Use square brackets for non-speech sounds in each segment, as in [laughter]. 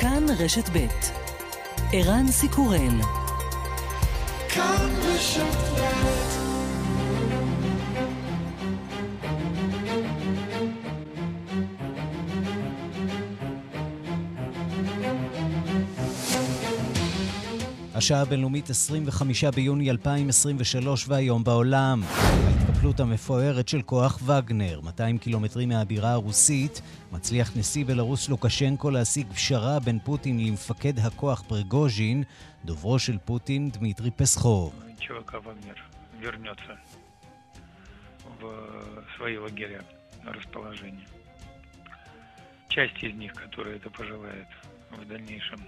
כאן רשת ב' ערן סיקורל כאן רשת ב' השעה הבינלאומית 25 ביוני 2023 והיום בעולם. ההתקפלות המפוארת של כוח וגנר, 200 קילומטרים מהבירה הרוסית, מצליח נשיא בלרוס לוקשנקו להשיג פשרה בין פוטין למפקד הכוח פרגוז'ין, דוברו של פוטין דמיטרי פסחוב. Часть из них, которые это пожелает, в дальнейшем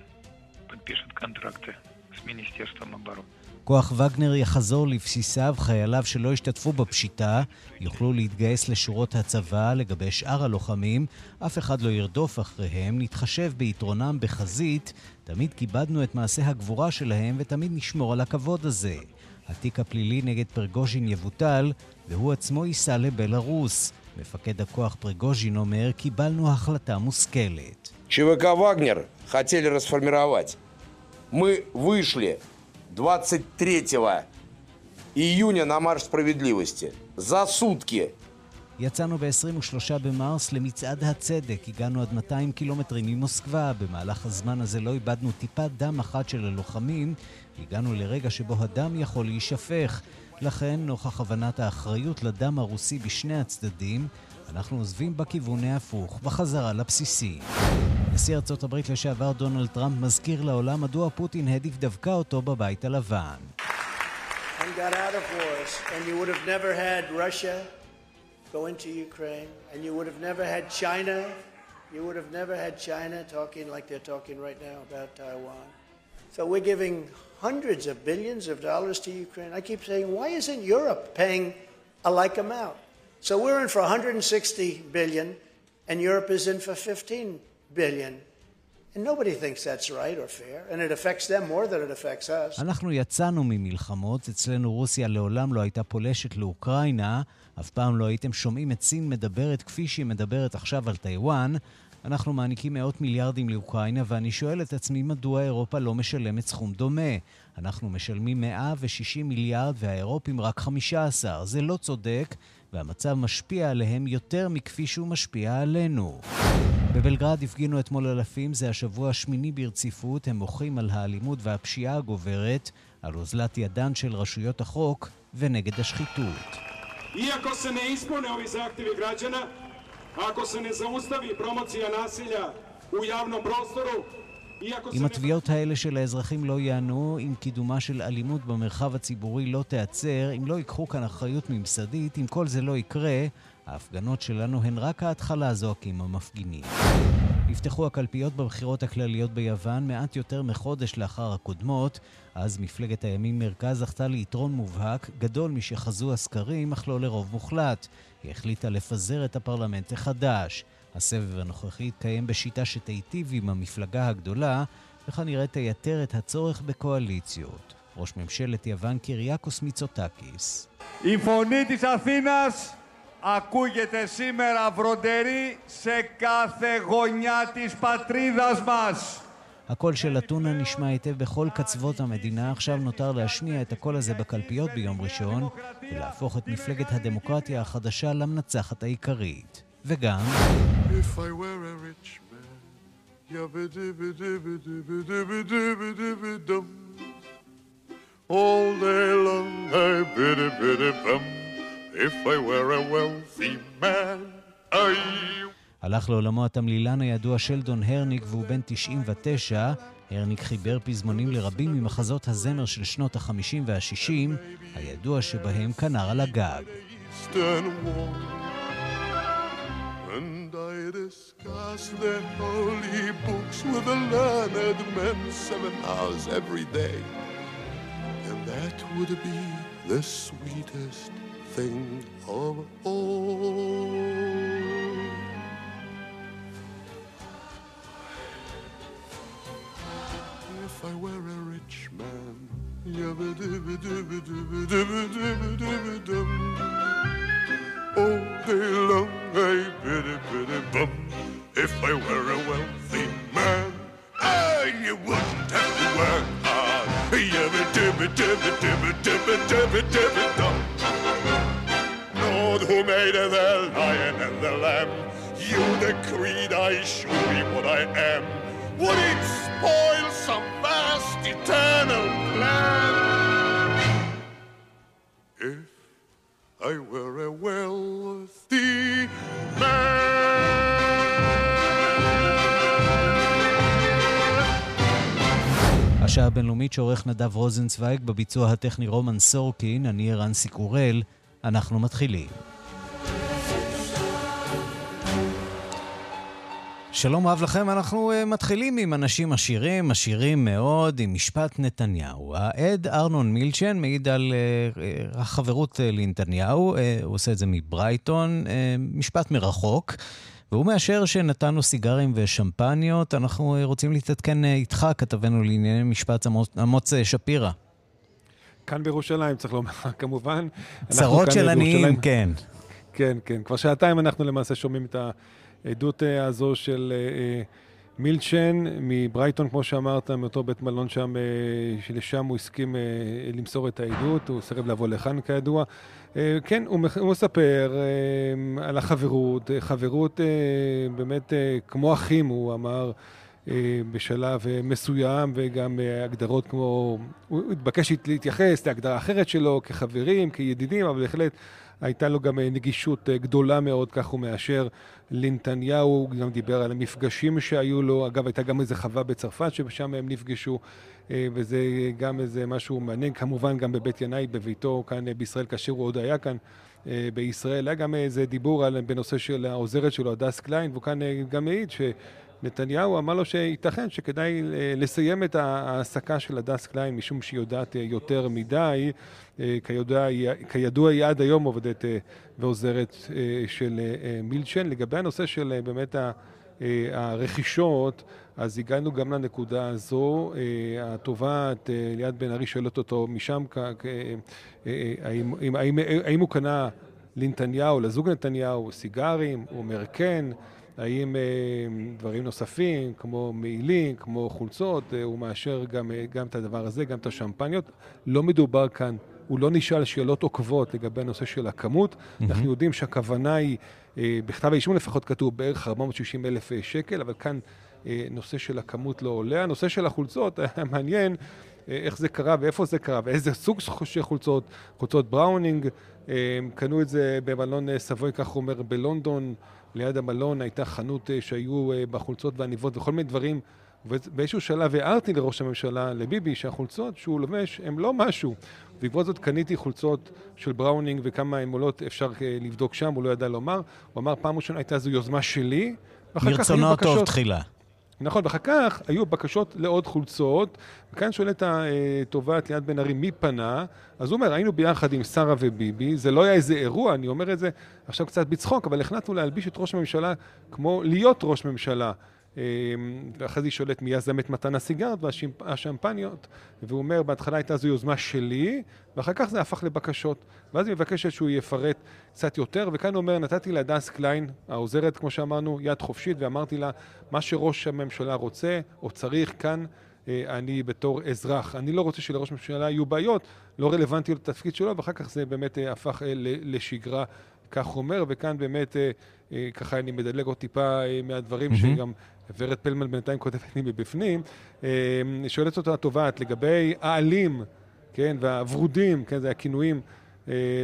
подпишет контракты с Министерством обороны. כוח וגנר יחזור לבסיסיו, חייליו שלא השתתפו בפשיטה יוכלו להתגייס לשורות הצבא. לגבי שאר הלוחמים, אף אחד לא ירדוף אחריהם, נתחשב ביתרונם בחזית, תמיד כיבדנו את מעשה הגבורה שלהם ותמיד נשמור על הכבוד הזה. התיק הפלילי נגד פרגוז'ין יבוטל, והוא עצמו ייסע לבלארוס. מפקד הכוח פרגוז'ין אומר, קיבלנו החלטה מושכלת. ЧВК «Вагнер» хотели расформировать. Мы вышли 23 июня на марш справедливости. За сутки. יצאנו ב-23 במרס למצעד הצדק. הגענו עד 200 קילומטרים ממוסקבה. במהלך הזמן הזה לא איבדנו טיפת דם אחת של הלוחמים. הגענו לרגע שבו הדם יכול להישפך. לכן, נוכח הבנת האחריות לדם הרוסי בשני הצדדים, אנחנו עוזבים בכיוון ההפוך, בחזרה לבסיסי. נשיא ארצות הברית לשעבר דונלד טראמפ מזכיר לעולם מדוע פוטין העדיף דווקא אותו בבית הלבן. go into Ukraine, and you would have never had China. You would have never had China talking like they're talking right now about Taiwan. So we're giving hundreds of billions of dollars to Ukraine. I keep saying, why isn't Europe paying a like amount? So we're in for 160 billion, and Europe is in for 15 billion. And nobody thinks that's right or fair, and it affects them more than it affects us. אנחנו יצאנו ממלחמות, אצלנו רוסיה לעולם לא הייתה פולשת לאוקראינה, אף פעם לא הייתם שומעים את סין מדברת כפי שהיא מדברת עכשיו על טיוואן. אנחנו מעניקים מאות מיליארדים לאוקראינה, ואני שואל את עצמי מדוע אירופה לא משלמת סכום דומה. אנחנו משלמים 160 מיליארד והאירופים רק 15. זה לא צודק, והמצב משפיע עליהם יותר מכפי שהוא משפיע עלינו. בבלגרד הפגינו אתמול אלפים, זה השבוע השמיני ברציפות, הם מוחים על האלימות והפשיעה הגוברת, על אוזלת ידן של רשויות החוק ונגד השחיתות. Iako se ne ispune ako se ne zaustavi promocija nasilja u javnom prostoru, אם התביעות האלה של האזרחים לא ייענו, אם קידומה של אלימות במרחב הציבורי לא תיעצר, אם לא ייקחו כאן אחריות ממסדית, אם כל זה לא יקרה, ההפגנות שלנו הן רק ההתחלה, זועקים המפגינים. נפתחו הקלפיות בבחירות הכלליות ביוון מעט יותר מחודש לאחר הקודמות. אז מפלגת הימין מרכז זכתה ליתרון מובהק, גדול משחזו הסקרים, אך לא לרוב מוחלט. היא החליטה לפזר את הפרלמנט החדש. הסבב הנוכחי יתקיים בשיטה שתיטיב עם המפלגה הגדולה, וכנראה תייתר את הצורך בקואליציות. ראש ממשלת יוון קיריאקוס מיצוטקיס. Η φωνή της Αθήνας ακούγεται σήμερα βροντερή σε κάθε γωνιά της πατρίδας μας. הקול של אתונה נשמע היטב בכל קצוות המדינה, עכשיו נותר להשמיע את הקול הזה בקלפיות ביום ראשון ולהפוך את מפלגת הדמוקרטיה החדשה למנצחת העיקרית. וגם... If I were a rich man, All day long I biddy biddy bum If I were a wealthy man I... הלך לעולמו התמלילן הידוע שלדון הרניק והוא בן 99. הרניק חיבר פזמונים לרבים ממחזות הזמר של שנות ה-50 וה-60, הידוע שבהם כנר על הגג. And I discuss the holy books with the learned men seven hours every day. And that would be the sweetest thing of all. If I were a rich man, all day long. I bitty bitty bum. If I were a wealthy man, I you wouldn't have to work hard. Lord who made the lion and the lamb, you decreed I should be what I am. Would it spoil some vast eternal plan? If I were a wealthy man. השעה הבינלאומית שעורך נדב רוזנצוויג בביצוע הטכני רומן סורקין, אני ערן סיקורל, אנחנו מתחילים. שלום רב לכם, אנחנו uh, מתחילים עם אנשים עשירים, עשירים מאוד, עם משפט נתניהו. העד ארנון מילצ'ן מעיד על uh, החברות uh, לנתניהו, uh, הוא עושה את זה מברייטון, uh, משפט מרחוק, והוא מאשר שנתנו סיגרים ושמפניות. אנחנו רוצים להתעדכן uh, איתך, כתבנו לענייני משפט אמוץ שפירא. כאן בירושלים, צריך לומר, [laughs] כמובן. צרות של עניים, כן. כן, כן. כבר שעתיים אנחנו למעשה שומעים את ה... העדות אה, הזו של אה, אה, מילצ'ן מברייטון, כמו שאמרת, מאותו בית מלון שם, שלשם הוא הסכים למסור את העדות, הוא סירב לבוא לכאן כידוע. כן, הוא מספר על החברות, חברות באמת כמו אחים, הוא אמר. בשלב מסוים, וגם הגדרות כמו, הוא התבקש להתייחס להגדרה אחרת שלו כחברים, כידידים, אבל בהחלט הייתה לו גם נגישות גדולה מאוד, כך הוא מאשר לנתניהו, הוא גם דיבר על המפגשים שהיו לו, אגב הייתה גם איזה חווה בצרפת ששם הם נפגשו אה, וזה גם איזה משהו מעניין, כמובן גם בבית ינאי, בביתו כאן אה, בישראל, כאשר הוא עוד היה כאן אה, בישראל. היה גם איזה דיבור על, בנושא של העוזרת שלו, הדס קליין, והוא כאן גם מעיד ש... נתניהו אמר לו שייתכן שכדאי לסיים את ההעסקה של הדס קליין משום שהיא יודעת יותר מדי. כידוע, כידוע היא עד היום עובדת ועוזרת של מילצ'ן. לגבי הנושא של באמת הרכישות, אז הגענו גם לנקודה הזו. התובעת ליאת בן ארי שואלת אותו משם, האם, האם, האם הוא קנה לנתניהו, לזוג נתניהו, סיגרים? הוא אומר כן. האם אה, דברים נוספים, כמו מעילים, כמו חולצות, אה, הוא מאשר גם, אה, גם את הדבר הזה, גם את השמפניות. לא מדובר כאן, הוא לא נשאל שאלות עוקבות לגבי הנושא של הכמות. Mm-hmm. אנחנו יודעים שהכוונה היא, בכתב האישום לפחות כתוב בערך 460 אלף שקל, אבל כאן נושא של הכמות לא עולה. הנושא של החולצות היה [laughs] מעניין. איך זה קרה ואיפה זה קרה ואיזה סוג של חולצות, חולצות בראונינג, קנו את זה במלון סבוי, כך הוא אומר, בלונדון, ליד המלון הייתה חנות אה, שהיו אה, בחולצות ועניבות וכל מיני דברים. ובאיזשהו שלב הערתי לראש הממשלה, לביבי, שהחולצות שהוא לובש הם לא משהו. בעקבות זאת קניתי חולצות של בראונינג וכמה הן עולות אפשר אה, לבדוק שם, הוא לא ידע לומר. הוא אמר, פעם ראשונה הייתה זו יוזמה שלי, ואחר כך היו בקשות... מרצונו תחילה. נכון, ואחר כך היו בקשות לעוד חולצות, וכאן שואלת התובעת ליד בן ארי מי פנה, אז הוא אומר, היינו ביחד עם שרה וביבי, זה לא היה איזה אירוע, אני אומר את זה עכשיו קצת בצחוק, אבל החלטנו להלביש את ראש הממשלה כמו להיות ראש ממשלה. אמ, ואחרי זה היא שואלת מי יזם את מתן הסיגרת והשמפניות, והוא אומר, בהתחלה הייתה זו יוזמה שלי, ואחר כך זה הפך לבקשות. ואז היא מבקשת שהוא יפרט קצת יותר, וכאן הוא אומר, נתתי להדס קליין, העוזרת, כמו שאמרנו, יד חופשית, ואמרתי לה, מה שראש הממשלה רוצה או צריך כאן, אה, אני בתור אזרח. אני לא רוצה שלראש הממשלה יהיו בעיות, לא רלוונטיות לתפקיד שלו, ואחר כך זה באמת אה, הפך אה, לשגרה, כך הוא אומר, וכאן באמת, ככה אני מדלג עוד טיפה מהדברים mm-hmm. שגם ורד פלמן בינתיים כותבת לי מבפנים, שואלת אותו התובעת לגבי העלים, כן, והוורודים, כן, זה הכינויים.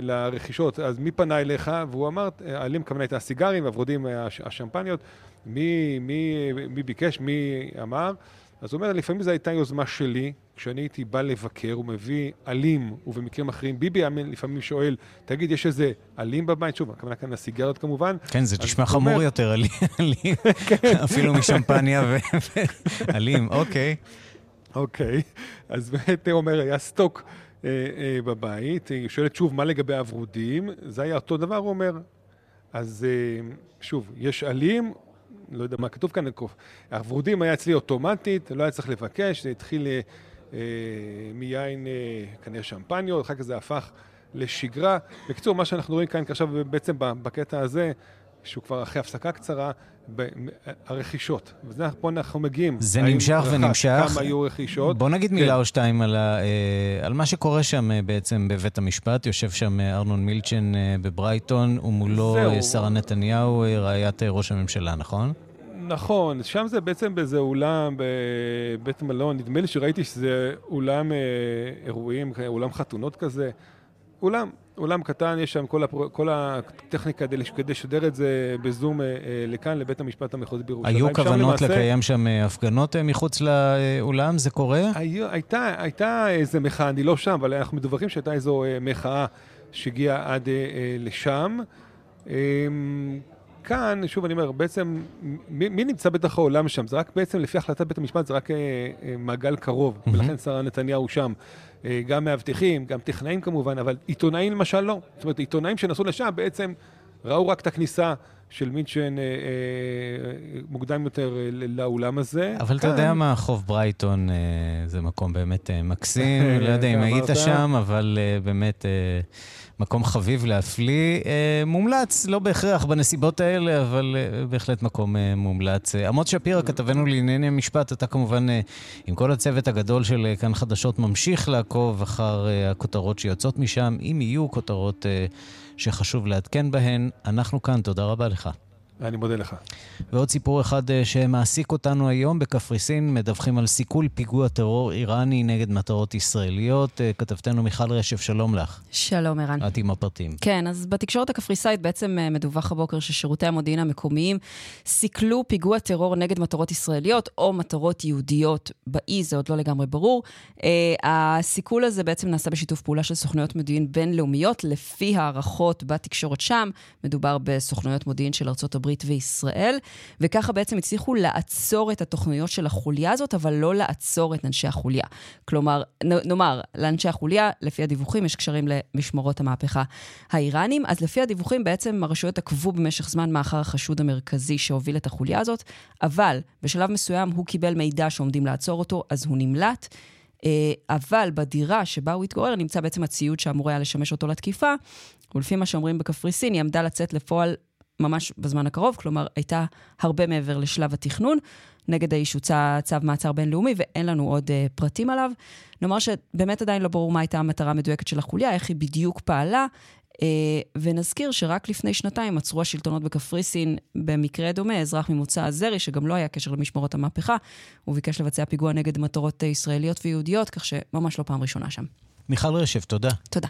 לרכישות, אז מי פנה אליך? והוא אמר, העלים כמובן הייתה הסיגרים, הוורודים השמפניות, מי, מי, מי ביקש, מי אמר? אז הוא אומר, לפעמים זו הייתה יוזמה שלי, כשאני הייתי בא לבקר, הוא מביא עלים, ובמקרים אחרים, ביבי לפעמים שואל, תגיד, יש איזה עלים בבית? שוב, הכוונה כאן לסיגריות כמובן. כן, זה נשמע חמור אומר... יותר, עלים, [laughs] כן. אפילו משמפניה ועלים, אוקיי. אוקיי, אז באמת הוא אומר, היה סטוק אה, אה, בבית, היא שואלת שוב, מה לגבי הוורודים? זה היה אותו דבר, הוא אומר. אז אה, שוב, יש עלים, לא יודע מה כתוב כאן, הוורודים היה אצלי אוטומטית, לא היה צריך לבקש, זה התחיל אה, אה מיין, אה, כנראה שמפניות, אחר כך זה הפך לשגרה. בקיצור, מה שאנחנו רואים כאן עכשיו בעצם בקטע הזה, שהוא כבר אחרי הפסקה קצרה, ב- הרכישות. וזה פה אנחנו מגיעים. זה נמשך ונמשך. כמה היו רכישות. בוא נגיד כן. מילה או שתיים על, ה, אה, על מה שקורה שם אה, בעצם בבית המשפט. יושב שם אה, ארנון מילצ'ן בברייטון, ומולו שרה נתניהו, רעיית ראש הממשלה, נכון? נכון, שם זה בעצם באיזה אולם בבית מלון, נדמה לי שראיתי שזה אולם אירועים, אולם חתונות כזה. אולם, אולם קטן, יש שם כל, הפר... כל הטכניקה כדי, כדי לשדר את זה בזום אה, אה, לכאן, לבית המשפט המחוזי בירושלים. היו כוונות למעשה- לקיים שם אה, הפגנות מחוץ לאולם? זה קורה? היו, הייתה, הייתה איזה מחאה, אני לא שם, אבל אנחנו מדווחים שהייתה איזו אה, מחאה שהגיעה עד אה, לשם. אה, כאן, שוב אני אומר, בעצם, מי, מי נמצא בתוך העולם שם? זה רק בעצם, לפי החלטת בית המשפט, זה רק אה, אה, מעגל קרוב, מהמם. ולכן שרה נתניהו שם. אה, גם מאבטחים, גם טכנאים כמובן, אבל עיתונאים למשל לא. זאת אומרת, עיתונאים שנסעו לשם בעצם ראו רק את הכניסה של מינצ'ן אה, אה, מוקדם יותר אה, לאולם הזה. אבל אתה כאן- יודע מה, חוף ברייטון אה, זה מקום באמת אה, מקסים. [laughs] לא יודע אם אתה היית? שם, אבל אה, באמת אה, מקום חביב להפליא. אה, מומלץ, לא בהכרח בנסיבות האלה, אבל אה, בהחלט מקום אה, מומלץ. עמוס שפירא, כתבנו לענייני משפט, אתה כמובן עם כל הצוות הגדול של כאן חדשות ממשיך לעקוב אחר הכותרות שיוצאות משם. אם יהיו כותרות שחשוב לעדכן בהן, אנחנו כאן, תודה רבה לך. אני מודה לך. ועוד סיפור אחד אה, שמעסיק אותנו היום בקפריסין, מדווחים על סיכול פיגוע טרור איראני נגד מטרות ישראליות. אה, כתבתנו מיכל רשף, שלום לך. שלום, ערן. את עם הפרטים. כן, אז בתקשורת הקפריסאית בעצם אה, מדווח הבוקר ששירותי המודיעין המקומיים סיכלו פיגוע טרור נגד מטרות ישראליות או מטרות יהודיות באי, זה עוד לא לגמרי ברור. הסיכול הזה בעצם נעשה בשיתוף פעולה של סוכנויות מודיעין בינלאומיות, לפי הערכות בתקשורת שם, מדובר בסוכנויות מודיעין של ארצות הברית וישראל, וככה בעצם הצליחו לעצור את התוכניות של החוליה הזאת, אבל לא לעצור את אנשי החוליה. כלומר, נאמר, לאנשי החוליה, לפי הדיווחים, יש קשרים למשמרות המהפכה האיראנים, אז לפי הדיווחים בעצם הרשויות עקבו במשך זמן מה אחר החשוד המרכזי שהוביל את החוליה הזאת, אבל בשלב מסוים הוא קיבל מידע שעומדים לעצור אותו, אז הוא נמלט. אה, אבל בדירה שבה הוא התגורר נמצא בעצם הציוד שאמור היה לשמש אותו לתקיפה, ולפי מה שאומרים בקפריסין, היא עמדה לצאת לפועל ממש בזמן הקרוב, כלומר, הייתה הרבה מעבר לשלב התכנון. נגד האיש הוצא צו מעצר בינלאומי, ואין לנו עוד uh, פרטים עליו. נאמר שבאמת עדיין לא ברור מה הייתה המטרה המדויקת של החוליה, איך היא בדיוק פעלה. Uh, ונזכיר שרק לפני שנתיים עצרו השלטונות בקפריסין במקרה דומה, אזרח ממוצא אזרי, שגם לא היה קשר למשמרות המהפכה, הוא ביקש לבצע פיגוע נגד מטרות אה, ישראליות ויהודיות, כך שממש לא פעם ראשונה שם. מיכל רשף, תודה. תודה.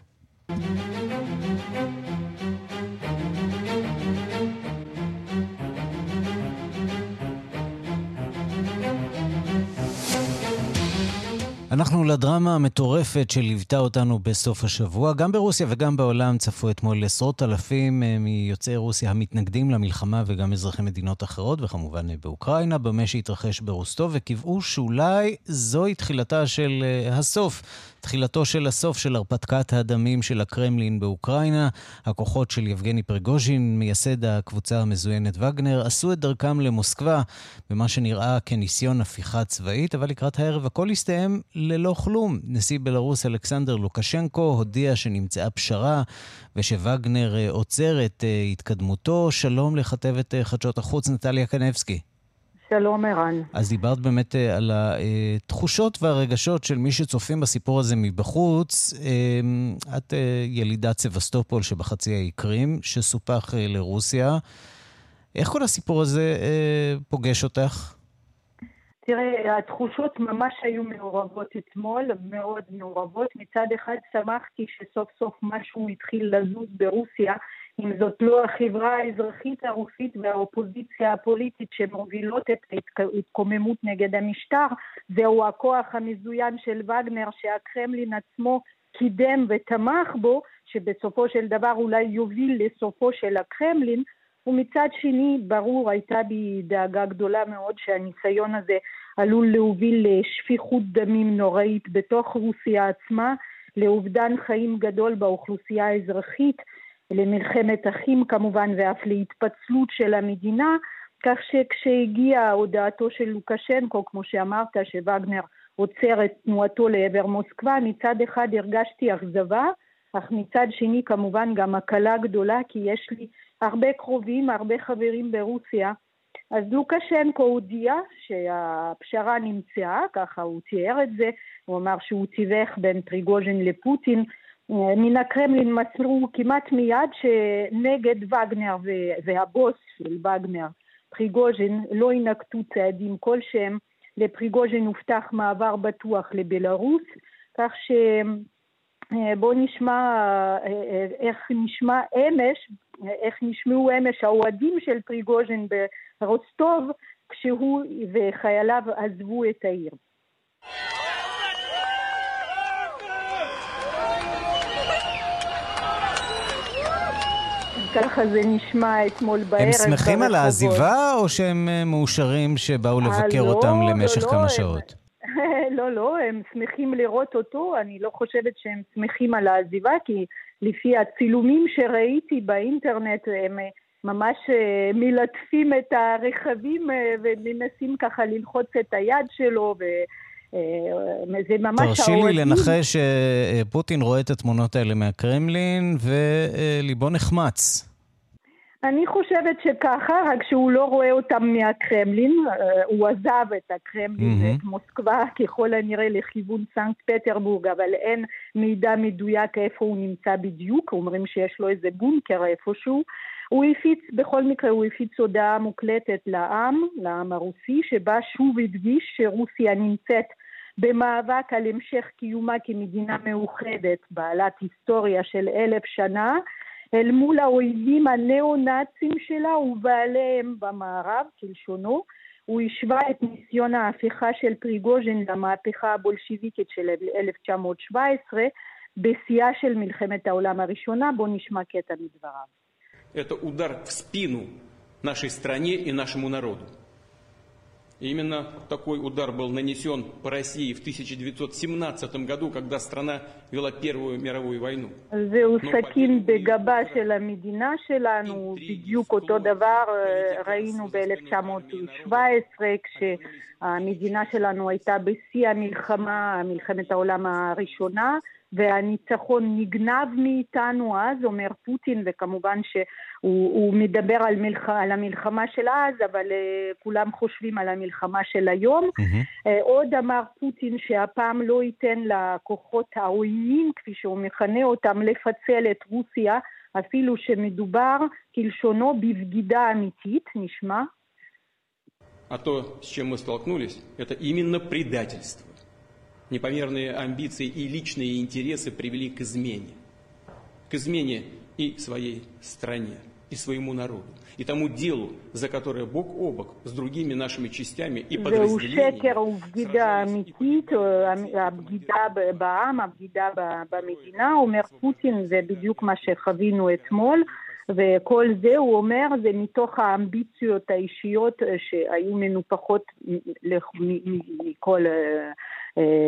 אנחנו לדרמה המטורפת שליוותה אותנו בסוף השבוע. גם ברוסיה וגם בעולם צפו אתמול עשרות אלפים אה, מיוצאי רוסיה המתנגדים למלחמה וגם אזרחי מדינות אחרות, וכמובן אה, באוקראינה, במה שהתרחש ברוסטוב, וקיוו שאולי זוהי תחילתה של אה, הסוף. תחילתו של הסוף של הרפתקת הדמים של הקרמלין באוקראינה. הכוחות של יבגני פרגוז'ין, מייסד הקבוצה המזוינת וגנר, עשו את דרכם למוסקבה במה שנראה כניסיון הפיכה צבאית, אבל לקראת הערב הכל הסתיים ללא כלום. נשיא בלרוס אלכסנדר לוקשנקו הודיע שנמצאה פשרה ושווגנר אה, עוצר את אה, התקדמותו. שלום לכתבת אה, חדשות החוץ נטליה קנבסקי. שלום ערן. אז דיברת באמת על התחושות והרגשות של מי שצופים בסיפור הזה מבחוץ. אה, את ילידת סבסטופול שבחצי האי קרים, שסופח לרוסיה. איך כל הסיפור הזה פוגש אותך? תראה, התחושות ממש היו מעורבות אתמול, מאוד מעורבות. מצד אחד שמחתי שסוף סוף משהו התחיל לזוז ברוסיה, אם זאת לא החברה האזרחית הרוסית והאופוזיציה הפוליטית שמובילות את ההתקוממות נגד המשטר, זהו הכוח המזוין של וגנר שהקרמלין עצמו קידם ותמך בו, שבסופו של דבר אולי יוביל לסופו של הקרמלין, ומצד שני, ברור, הייתה בי דאגה גדולה מאוד שהניסיון הזה עלול להוביל לשפיכות דמים נוראית בתוך רוסיה עצמה, לאובדן חיים גדול באוכלוסייה האזרחית, למלחמת אחים כמובן ואף להתפצלות של המדינה, כך שכשהגיעה הודעתו של לוקשנקו, כמו שאמרת, שווגנר עוצר את תנועתו לעבר מוסקבה, מצד אחד הרגשתי אכזבה, אך מצד שני כמובן גם הקלה גדולה, כי יש לי הרבה קרובים, הרבה חברים ברוסיה. אז לוקשנקו הודיע שהפשרה נמצאה, ככה הוא תיאר את זה, הוא אמר שהוא תיווך בין פריגוז'ין לפוטין. מן הקרמלין מסרו כמעט מיד שנגד וגנר והבוס של וגנר, פריגוז'ין, לא ינקטו צעדים כלשהם. לפריגוז'ין הובטח מעבר בטוח לבלארוס, כך ש... בואו נשמע איך נשמע אמש, איך נשמעו אמש האוהדים של פריגוז'ין ברוסטוב כשהוא וחייליו עזבו את העיר. ככה זה נשמע אתמול בערב. הם שמחים על העזיבה, או שהם אה, מאושרים שבאו לבקר לא, אותם למשך לא, כמה לא, שעות? [laughs] לא, לא, הם שמחים לראות אותו. אני לא חושבת שהם שמחים על העזיבה, כי לפי הצילומים שראיתי באינטרנט, הם אה, ממש אה, מלטפים את הרכבים ומנסים ככה ללחוץ את היד שלו, ו... זה ממש האוהדים. תרשי לי לנחש שפוטין רואה את התמונות האלה מהקרמלין וליבו נחמץ. אני חושבת שככה, רק שהוא לא רואה אותם מהקרמלין, אה, הוא עזב את הקרמלין mm-hmm. ואת מוסקבה ככל הנראה לכיוון סנקט פטרבורג, אבל אין מידע מדויק איפה הוא נמצא בדיוק, אומרים שיש לו איזה בונקר איפשהו. הוא הפיץ, בכל מקרה הוא הפיץ הודעה מוקלטת לעם, לעם הרוסי, שבה שוב הדגיש שרוסיה נמצאת במאבק על המשך קיומה כמדינה מאוחדת, בעלת היסטוריה של אלף שנה, אל מול האויבים הניאו-נאצים שלה ובעליהם במערב, כלשונו. הוא השווה את ניסיון ההפיכה של פריגוז'ין למהפכה הבולשיביקית של 1917 בשיאה של מלחמת העולם הראשונה. בואו נשמע קטע מדבריו. Это удар в спину нашей стране и нашему народу. именно такой удар был нанесен по России в 1917 году, когда страна вела Первую мировую войну. זהו סכין בגבה של המדינה שלנו, בדיוק אותו דבר ראינו ב-1917 כשהמדינה שלנו הייתה בשיא המלחמה, מלחמת העולם הראשונה. והניצחון נגנב מאיתנו אז, אומר פוטין, וכמובן שהוא מדבר על, מלח, על המלחמה של אז, אבל uh, כולם חושבים על המלחמה של היום. Mm-hmm. Uh, עוד אמר פוטין שהפעם לא ייתן לכוחות העוינים, כפי שהוא מכנה אותם, לפצל את רוסיה, אפילו שמדובר, כלשונו, בבגידה אמיתית, נשמע. А то, с чем мы столкнулись, это именно предательство. Непомерные амбиции и личные интересы привели к измене. К измене и своей стране, и своему народу, и тому делу, за которое бок о бок с другими нашими частями и подразделениями... וכל זה, הוא אומר, זה מתוך האמביציות האישיות שהיו מנופחות מכל אה,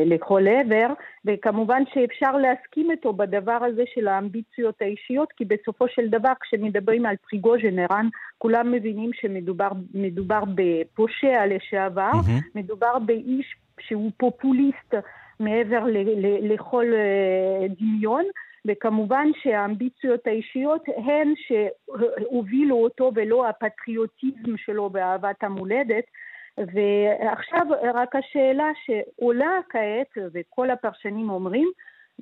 לכל עבר, וכמובן שאפשר להסכים איתו בדבר הזה של האמביציות האישיות, כי בסופו של דבר כשמדברים על פריגוז'ן ערן, כולם מבינים שמדובר בפושע לשעבר, mm-hmm. מדובר באיש שהוא פופוליסט מעבר ל- ל- לכל uh, דמיון. וכמובן שהאמביציות האישיות הן שהובילו אותו ולא הפטריוטיזם שלו באהבת המולדת, ועכשיו רק השאלה שעולה כעת, וכל הפרשנים אומרים,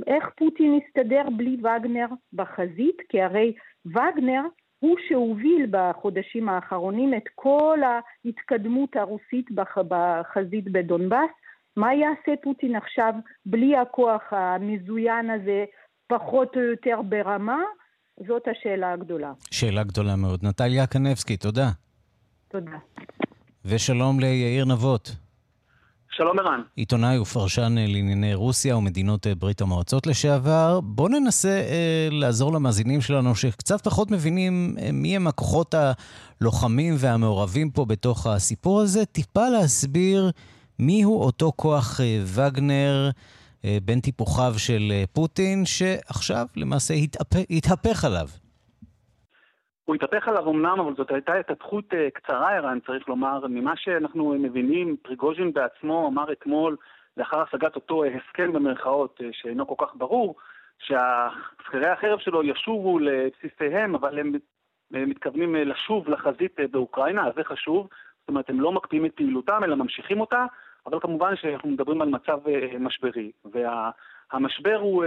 איך פוטין יסתדר בלי וגנר בחזית? כי הרי וגנר הוא שהוביל בחודשים האחרונים את כל ההתקדמות הרוסית בחזית בדונבאס. מה יעשה פוטין עכשיו בלי הכוח המזוין הזה, פחות או יותר ברמה? זאת השאלה הגדולה. שאלה גדולה מאוד. נטליה קנבסקי, תודה. תודה. ושלום ליאיר נבות. שלום ערן. עיתונאי ופרשן לענייני רוסיה ומדינות ברית המועצות לשעבר. בואו ננסה אה, לעזור למאזינים שלנו שקצת פחות מבינים אה, מי הם הכוחות הלוחמים והמעורבים פה בתוך הסיפור הזה, טיפה להסביר מיהו אותו כוח אה, וגנר אה, בין טיפוחיו של אה, פוטין, שעכשיו למעשה התהפך, התהפך עליו. הוא התהפך עליו אמנם, אבל זאת הייתה התהפכות uh, קצרה, ערן, צריך לומר. ממה שאנחנו מבינים, פריגוז'ין בעצמו אמר אתמול, לאחר השגת אותו הסכם במרכאות, uh, שאינו כל כך ברור, שהשכירי החרב שלו ישובו לבסיסיהם, אבל הם מתכוונים לשוב לחזית באוקראינה, אז זה חשוב. זאת אומרת, הם לא מקפיאים את פעילותם, אלא ממשיכים אותה, אבל כמובן שאנחנו מדברים על מצב משברי. והמשבר הוא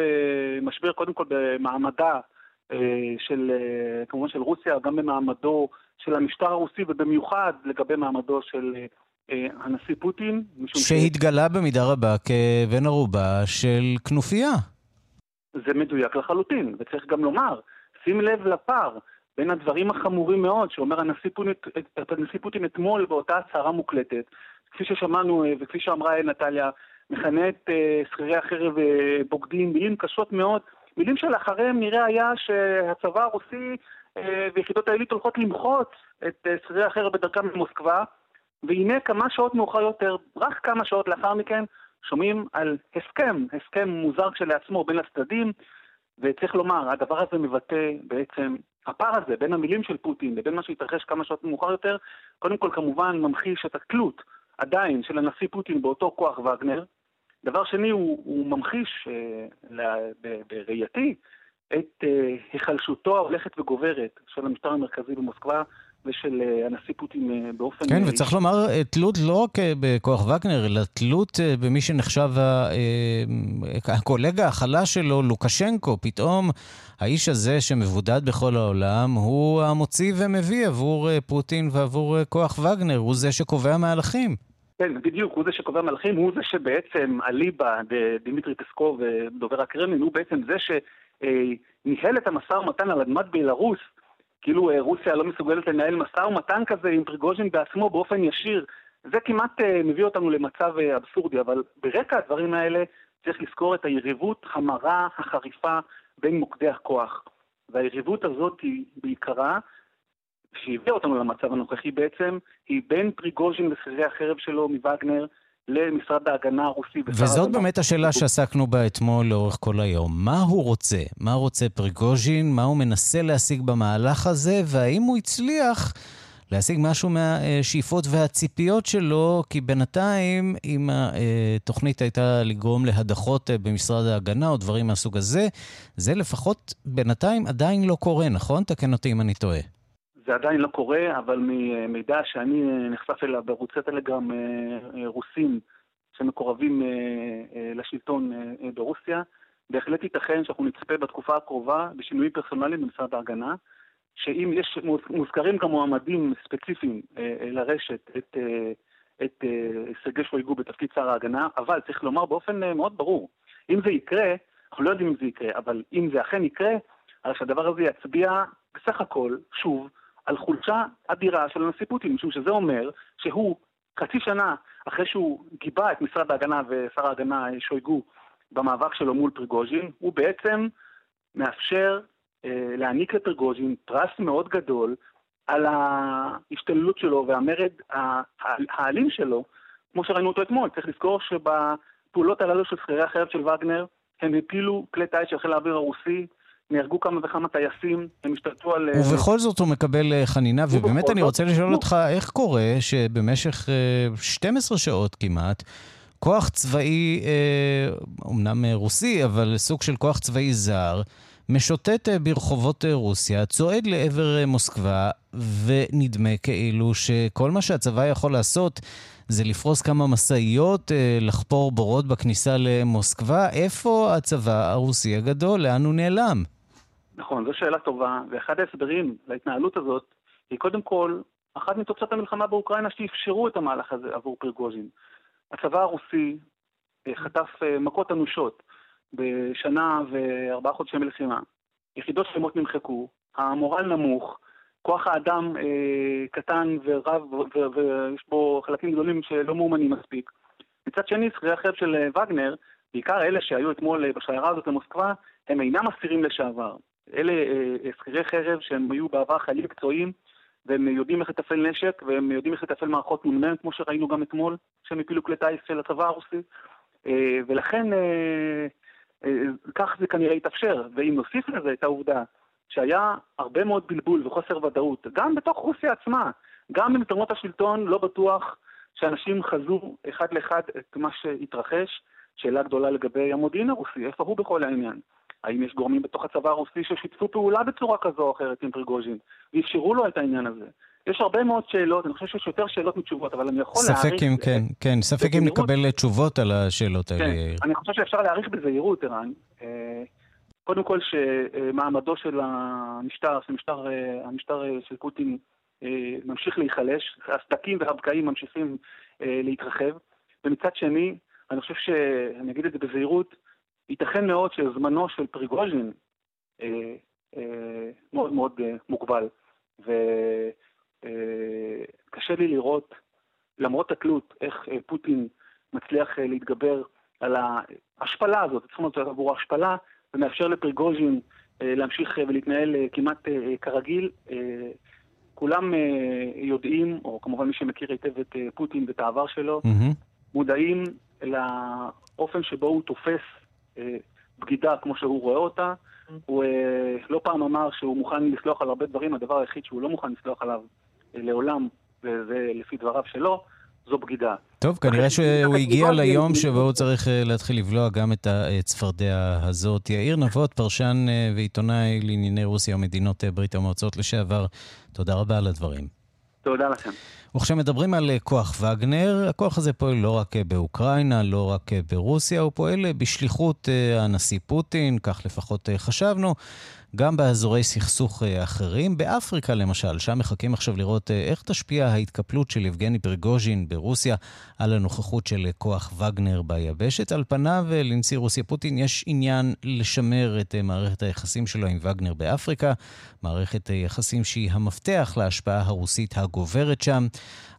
משבר קודם כל במעמדה של, כמובן של רוסיה, גם במעמדו של המשטר הרוסי, ובמיוחד לגבי מעמדו של הנשיא פוטין. שהתגלה ש... במידה רבה כבן ערובה של כנופיה. זה מדויק לחלוטין, וצריך גם לומר, שים לב לפער בין הדברים החמורים מאוד שאומר הנשיא פוטין, הנשיא פוטין אתמול באותה הצהרה מוקלטת, כפי ששמענו וכפי שאמרה נטליה, מכנה את שכירי החרב בוגדים, מילים קשות מאוד, מילים שלאחריהם נראה היה שהצבא הרוסי ויחידות העילית הולכות למחוץ את שכירי החרב בדרכם למוסקבה, והנה כמה שעות מאוחר יותר, רק כמה שעות לאחר מכן, שומעים על הסכם, הסכם מוזר כשלעצמו בין הצדדים, וצריך לומר, הדבר הזה מבטא בעצם, הפער הזה בין המילים של פוטין לבין מה שהתרחש כמה שעות מאוחר יותר, קודם כל כמובן ממחיש את התלות עדיין של הנשיא פוטין באותו כוח וגנר. דבר שני, הוא, הוא ממחיש, אה, בראייתי, את אה, היחלשותו ההולכת וגוברת של המשטר המרכזי במוסקבה, ושל אה, הנשיא פוטין אה, באופן... כן, וצריך לומר, אה, תלות לא רק בכוח וגנר, אלא תלות במי שנחשב הקולגה החלש שלו, לוקשנקו. פתאום האיש הזה שמבודד בכל העולם, הוא המוציא ומביא עבור פוטין ועבור כוח וגנר, הוא זה שקובע מהלכים. כן, בדיוק, הוא זה שקובע מהלכים, הוא זה שבעצם אליבא, דמיטרי פסקוב, דובר הקרמלין, הוא בעצם זה שניהל את המשא ומתן על אדמת בלארוס. כאילו אה, רוסיה לא מסוגלת לנהל משא ומתן כזה עם פריגוז'ין בעצמו באופן ישיר. זה כמעט אה, מביא אותנו למצב אה, אבסורדי, אבל ברקע הדברים האלה צריך לזכור את היריבות המרה, החריפה, בין מוקדי הכוח. והיריבות הזאת היא בעיקרה, שהביאה אותנו למצב הנוכחי בעצם, היא בין פריגוז'ין לשכירי החרב שלו מווגנר, למשרד ההגנה הרוסי. וזאת באמת השאלה שעסקנו בה אתמול לאורך כל היום. מה הוא רוצה? מה רוצה פריגוז'ין? מה הוא מנסה להשיג במהלך הזה? והאם הוא הצליח להשיג משהו מהשאיפות והציפיות שלו? כי בינתיים, אם התוכנית הייתה לגרום להדחות במשרד ההגנה או דברים מהסוג הזה, זה לפחות בינתיים עדיין לא קורה, נכון? תקן אותי אם אני טועה. זה עדיין לא קורה, אבל ממידע שאני נחשף אליו בערוצי טלגרם אה, אה, רוסים שמקורבים אה, לשלטון ברוסיה, בהחלט ייתכן שאנחנו נצפה בתקופה הקרובה בשינויים פרסונליים במשרד ההגנה, שאם יש, מוזכרים גם מועמדים ספציפיים לרשת את, את סרגי שויגו בתפקיד שר ההגנה, אבל צריך לומר באופן מאוד ברור, אם זה יקרה, אנחנו לא יודעים אם זה יקרה, אבל אם זה אכן יקרה, אז שהדבר הזה יצביע בסך הכל, שוב, על חולשה אדירה של הנשיא פוטין, משום שזה אומר שהוא חצי שנה אחרי שהוא גיבה את משרד ההגנה ושר ההגנה שויגו במאבק שלו מול פריגוז'ין, הוא בעצם מאפשר אה, להעניק לפריגוז'ין פרס מאוד גדול על ההשתוללות שלו והמרד האלים שלו, כמו שראינו אותו אתמול. צריך לזכור שבפעולות הללו של שכירי החרב של וגנר, הם הפילו כלי טיס של חיל האוויר הרוסי, נהרגו כמה וכמה טייסים, הם השתלטו על... אה, ובכל זאת הוא מקבל אה, חנינה, ובאמת אני רוצה לשאול אותך, איך קורה שבמשך 12 אה, שעות כמעט, כוח צבאי, אומנם רוסי, אבל סוג של כוח צבאי זר, משוטט ברחובות רוסיה, צועד לעבר מוסקבה, ונדמה כאילו שכל מה שהצבא יכול לעשות זה לפרוס כמה משאיות, לחפור בורות בכניסה למוסקבה. איפה הצבא הרוסי הגדול? לאן הוא נעלם? נכון, זו שאלה טובה, ואחד ההסברים להתנהלות הזאת היא קודם כל אחת מתוצאות המלחמה באוקראינה שאפשרו את המהלך הזה עבור פרגוז'ין. הצבא הרוסי אה, חטף אה, מכות אנושות בשנה וארבעה חודשי מלחימה. יחידות שלמות נמחקו, המורל נמוך, כוח האדם אה, קטן ורב, ויש בו חלקים גדולים שלא מאומנים מספיק. מצד שני, שכירי החרב של אה, וגנר, בעיקר אלה שהיו אתמול בשיירה הזאת למוסקבה, הם אינם אסירים לשעבר. אלה אה, אה, שכירי חרב שהם היו בעבר חיילים מקצועיים, והם יודעים איך לתפעל נשק, והם יודעים איך לתפעל מערכות נ"מ, כמו שראינו גם אתמול, שהם הפילו כלי טיס של הצבא הרוסי. אה, ולכן כך זה כנראה התאפשר. ואם נוסיף לזה את העובדה שהיה הרבה מאוד בלבול וחוסר ודאות, גם בתוך רוסיה עצמה, גם במקומות השלטון לא בטוח שאנשים חזו אחד לאחד את מה שהתרחש. שאלה גדולה לגבי המודיעין הרוסי, איפה הוא בכל העניין? האם יש גורמים בתוך הצבא הרוסי ששיתפו פעולה בצורה כזו או אחרת עם פריגוז'ין, ואפשרו לו את העניין הזה? יש הרבה מאוד שאלות, אני חושב שיש יותר שאלות מתשובות, אבל אני יכול להעריך... ספק אם כן, כן, ספק אם נקבל תשובות על השאלות האלה, יאיר. כן, אני חושב שאפשר להעריך בזהירות, ערן. אה, קודם כל שמעמדו של המשטר, של המשטר, המשטר של פוטין ממשיך להיחלש, הסדקים והבקעים ממשיכים להתרחב, ומצד שני, אני חושב שאני אגיד את זה בזהירות, ייתכן מאוד שזמנו של פריגוז'ין אה, אה, מאוד מאוד אה, מוגבל. וקשה אה, לי לראות, למרות התלות, איך אה, פוטין מצליח אה, להתגבר על ההשפלה הזאת, צריכים להיות עבור ההשפלה, ומאפשר לפריגוז'ין אה, להמשיך אה, ולהתנהל אה, כמעט אה, כרגיל. אה, כולם אה, יודעים, או כמובן מי שמכיר היטב את אה, פוטין ואת העבר שלו, mm-hmm. מודעים לאופן שבו הוא תופס אה, בגידה כמו שהוא רואה אותה. הוא אה, לא פעם אמר שהוא מוכן לסלוח על הרבה דברים, הדבר היחיד שהוא לא מוכן לסלוח עליו אה, לעולם, וזה לפי דבריו שלו, זו בגידה. טוב, כנראה שהוא הגיע ליום שבו הוא צריך להתחיל לבלוע גם את הצפרדע הזאת. יאיר נבות, פרשן ועיתונאי לענייני רוסיה ומדינות ברית המועצות לשעבר, תודה רבה על הדברים. תודה לכם. וכשמדברים על אה, כוח וגנר, הכוח הזה פועל לא רק אה, באוקראינה, לא רק אה, ברוסיה, הוא פועל בשליחות הנשיא פוטין, כך לפחות חשבנו. גם באזורי סכסוך אה, אחרים. באפריקה למשל, שם מחכים עכשיו לראות אה, איך תשפיע ההתקפלות של יבגני פרגוז'ין ברוסיה על הנוכחות של אה, כוח וגנר ביבשת. על פניו לנשיא רוסיה פוטין יש עניין לשמר את מערכת היחסים שלו עם וגנר באפריקה, מערכת יחסים שהיא המפתח להשפעה הרוסית הגוברת שם.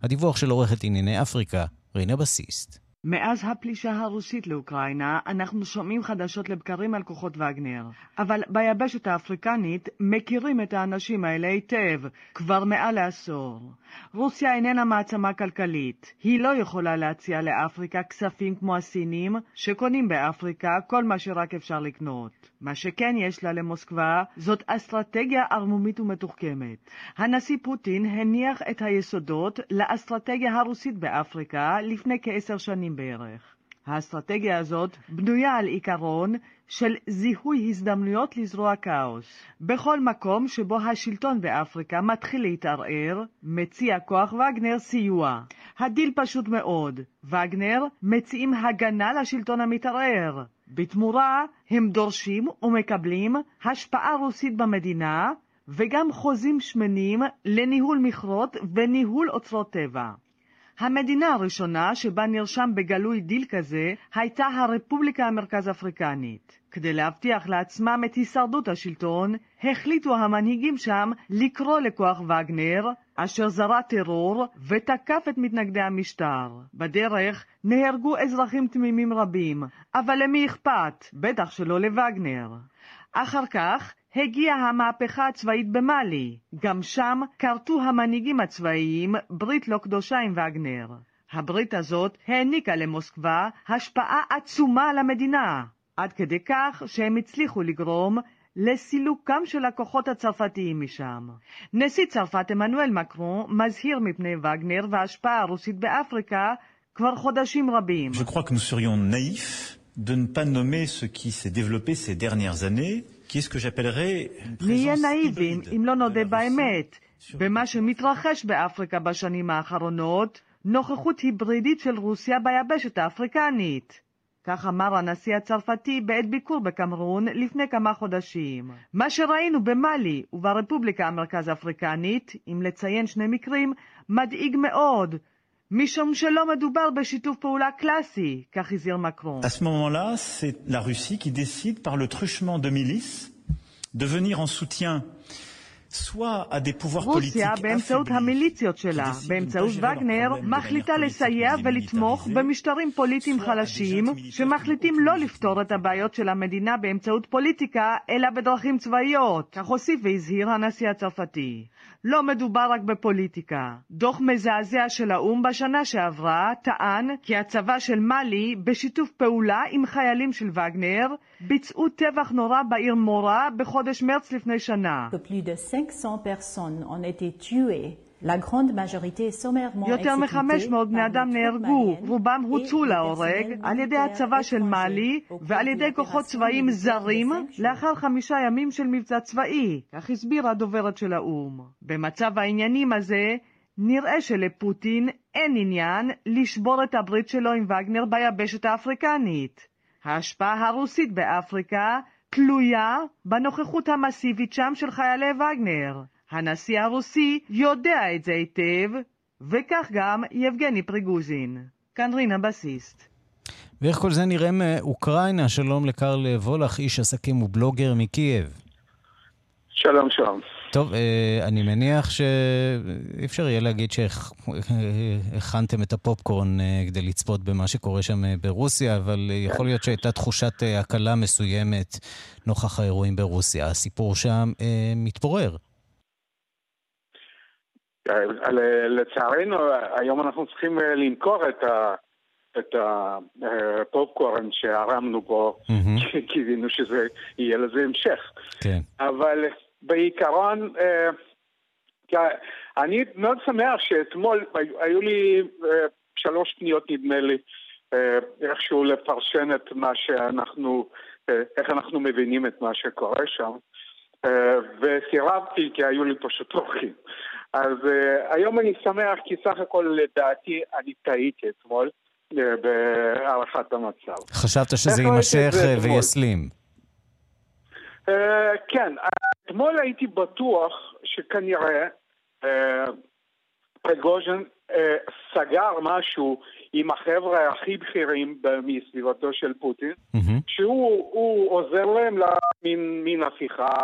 הדיווח של עורכת ענייני אפריקה, רינה בסיסט. מאז הפלישה הרוסית לאוקראינה, אנחנו שומעים חדשות לבקרים על כוחות וגנר. אבל ביבשת האפריקנית מכירים את האנשים האלה היטב, כבר מעל לעשור. רוסיה איננה מעצמה כלכלית. היא לא יכולה להציע לאפריקה כספים כמו הסינים, שקונים באפריקה כל מה שרק אפשר לקנות. מה שכן יש לה למוסקבה, זאת אסטרטגיה ערמומית ומתוחכמת. הנשיא פוטין הניח את היסודות לאסטרטגיה הרוסית באפריקה לפני כעשר שנים בערך. האסטרטגיה הזאת בנויה על עיקרון של זיהוי הזדמנויות לזרוע כאוס. בכל מקום שבו השלטון באפריקה מתחיל להתערער, מציע כוח וגנר סיוע. הדיל פשוט מאוד, וגנר מציעים הגנה לשלטון המתערער. בתמורה הם דורשים ומקבלים השפעה רוסית במדינה וגם חוזים שמנים לניהול מכרות וניהול אוצרות טבע. המדינה הראשונה שבה נרשם בגלוי דיל כזה הייתה הרפובליקה המרכז אפריקנית. כדי להבטיח לעצמם את הישרדות השלטון, החליטו המנהיגים שם לקרוא לכוח וגנר, אשר זרע טרור ותקף את מתנגדי המשטר. בדרך נהרגו אזרחים תמימים רבים, אבל למי אכפת? בטח שלא לווגנר. אחר כך הגיעה המהפכה הצבאית במאלי. גם שם כרתו המנהיגים הצבאיים ברית לא קדושה עם וגנר. הברית הזאת העניקה למוסקבה השפעה עצומה על המדינה, עד כדי כך שהם הצליחו לגרום לסילוקם של הכוחות הצרפתיים משם. נשיא צרפת עמנואל מקרון מזהיר מפני וגנר וההשפעה הרוסית באפריקה כבר חודשים רבים. נהיה נאיבים אם לא נודה באמת. במה שמתרחש באפריקה בשנים האחרונות, נוכחות היברידית של רוסיה ביבשת האפריקנית. כך אמר הנשיא הצרפתי בעת ביקור בקמרון לפני כמה חודשים. מה שראינו במאלי וברפובליקה המרכז אפריקנית, אם לציין שני מקרים, מדאיג מאוד, À ce moment-là, c'est la Russie qui décide par le truchement de milices de venir en soutien רוסיה, באמצעות המיליציות שלה, באמצעות וגנר, מחליטה לסייע ולתמוך במשטרים פוליטיים חלשים, שמחליטים לא לפתור את הבעיות של המדינה באמצעות פוליטיקה, אלא בדרכים צבאיות, כך הוסיף והזהיר הנשיא הצרפתי. לא מדובר רק בפוליטיקה. דוח מזעזע של האו"ם בשנה שעברה טען כי הצבא של מאלי, בשיתוף פעולה עם חיילים של וגנר, ביצעו טבח נורא בעיר מורה בחודש מרץ לפני שנה. 500 personnes ont été tuées יותר מ-500 בני אדם נהרגו, רובם הוצאו להורג על ידי הצבא של מאלי ועל ידי כוחות צבאיים זרים לאחר חמישה ימים של מבצע צבאי, כך הסבירה הדוברת של האו"ם. במצב העניינים הזה, נראה שלפוטין אין עניין לשבור את הברית שלו עם וגנר ביבשת האפריקנית. ההשפעה הרוסית באפריקה תלויה בנוכחות המסיבית שם של חיילי וגנר. הנשיא הרוסי יודע את זה היטב, וכך גם יבגני פריגוזין. כאן רינה בסיסט. ואיך כל זה נראה מאוקראינה? שלום לקרל וולך, איש עסקים ובלוגר מקייב. שלום, שלום. טוב, אה, אני מניח שאי אפשר יהיה להגיד שהכנתם את הפופקורן אה, כדי לצפות במה שקורה שם אה, ברוסיה, אבל יכול להיות שהייתה תחושת הקלה מסוימת נוכח האירועים ברוסיה. הסיפור שם מתפורר. לצערנו, היום אנחנו צריכים למכור את ה... את הפופקורן שהרמנו בו, כי קיווינו שזה יהיה לזה המשך. כן. אבל בעיקרון, אה, אני מאוד שמח שאתמול היו לי אה, שלוש פניות נדמה לי, אה, איכשהו לפרשן את מה שאנחנו, איך אנחנו מבינים את מה שקורה שם. וסירבתי כי היו לי פשוט אורחים. אז היום אני שמח כי סך הכל לדעתי אני טעיתי אתמול בהערכת המצב. חשבת שזה יימשך ויסלים. כן, אתמול הייתי בטוח שכנראה אה, פרגוז'ן אה, סגר משהו עם החבר'ה הכי בכירים מסביבתו של פוטין. שהוא עוזר להם מן הפיכה